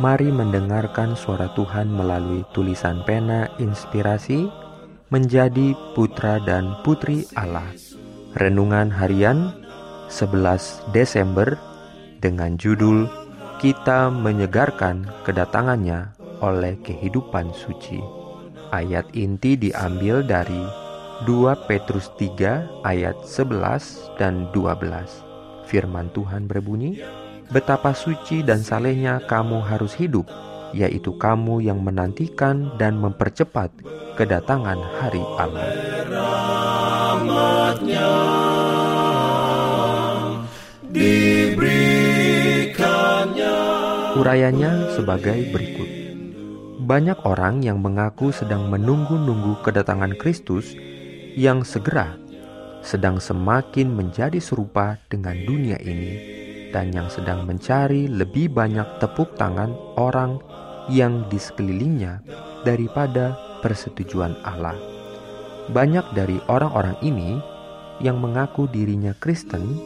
Mari mendengarkan suara Tuhan melalui tulisan pena inspirasi menjadi putra dan putri Allah. Renungan harian 11 Desember dengan judul Kita menyegarkan kedatangannya oleh kehidupan suci. Ayat inti diambil dari 2 Petrus 3 ayat 11 dan 12. Firman Tuhan berbunyi, betapa suci dan salehnya kamu harus hidup, yaitu kamu yang menantikan dan mempercepat kedatangan hari Allah. Urayanya sebagai berikut. Banyak orang yang mengaku sedang menunggu-nunggu kedatangan Kristus yang segera sedang semakin menjadi serupa dengan dunia ini dan yang sedang mencari lebih banyak tepuk tangan orang yang di sekelilingnya daripada persetujuan Allah. Banyak dari orang-orang ini yang mengaku dirinya Kristen,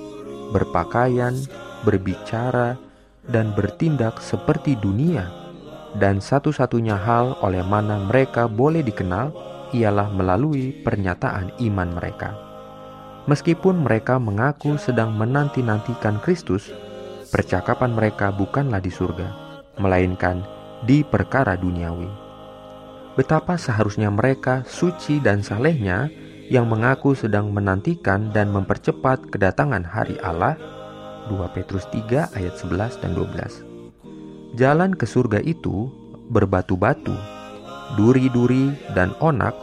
berpakaian, berbicara, dan bertindak seperti dunia, dan satu-satunya hal oleh mana mereka boleh dikenal ialah melalui pernyataan iman mereka. Meskipun mereka mengaku sedang menanti-nantikan Kristus, percakapan mereka bukanlah di surga, melainkan di perkara duniawi. Betapa seharusnya mereka suci dan salehnya yang mengaku sedang menantikan dan mempercepat kedatangan hari Allah 2 Petrus 3 ayat 11 dan 12. Jalan ke surga itu berbatu-batu, duri-duri dan onak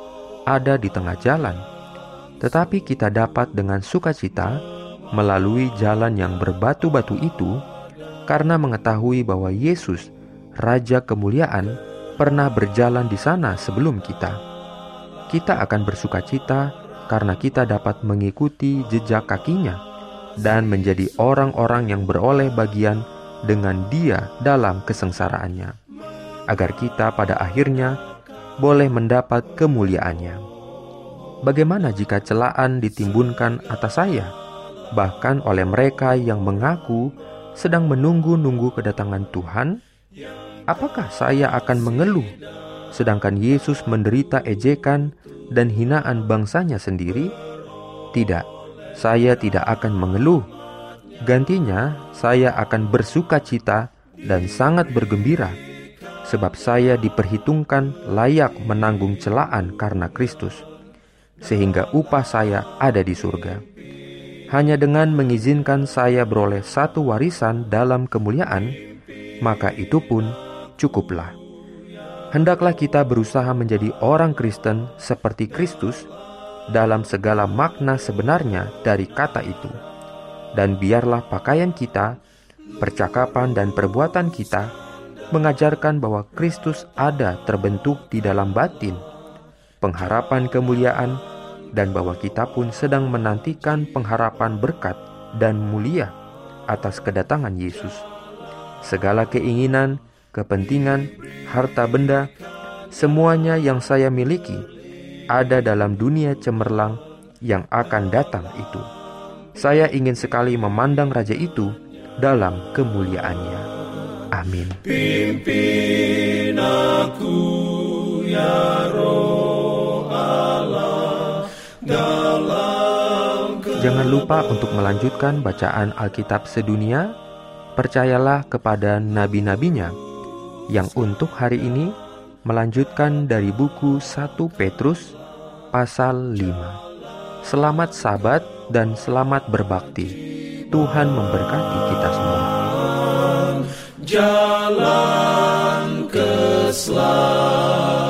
ada di tengah jalan tetapi kita dapat dengan sukacita melalui jalan yang berbatu-batu itu karena mengetahui bahwa Yesus, Raja Kemuliaan, pernah berjalan di sana sebelum kita. Kita akan bersukacita karena kita dapat mengikuti jejak kakinya dan menjadi orang-orang yang beroleh bagian dengan dia dalam kesengsaraannya, agar kita pada akhirnya boleh mendapat kemuliaannya. Bagaimana jika celaan ditimbunkan atas saya, bahkan oleh mereka yang mengaku sedang menunggu-nunggu kedatangan Tuhan? Apakah saya akan mengeluh, sedangkan Yesus menderita ejekan dan hinaan bangsanya sendiri? Tidak, saya tidak akan mengeluh. Gantinya, saya akan bersuka cita dan sangat bergembira, sebab saya diperhitungkan layak menanggung celaan karena Kristus sehingga upah saya ada di surga. Hanya dengan mengizinkan saya beroleh satu warisan dalam kemuliaan, maka itu pun cukuplah. Hendaklah kita berusaha menjadi orang Kristen seperti Kristus dalam segala makna sebenarnya dari kata itu. Dan biarlah pakaian kita, percakapan dan perbuatan kita mengajarkan bahwa Kristus ada terbentuk di dalam batin, pengharapan kemuliaan dan bahwa kita pun sedang menantikan pengharapan berkat dan mulia atas kedatangan Yesus. Segala keinginan, kepentingan, harta benda, semuanya yang saya miliki ada dalam dunia cemerlang yang akan datang itu. Saya ingin sekali memandang Raja itu dalam kemuliaannya. Amin. Pimpin aku ya Jangan lupa untuk melanjutkan bacaan Alkitab sedunia. Percayalah kepada nabi-nabinya yang untuk hari ini melanjutkan dari buku 1 Petrus pasal 5. Selamat sabat dan selamat berbakti. Tuhan memberkati kita semua. Jalan keselamatan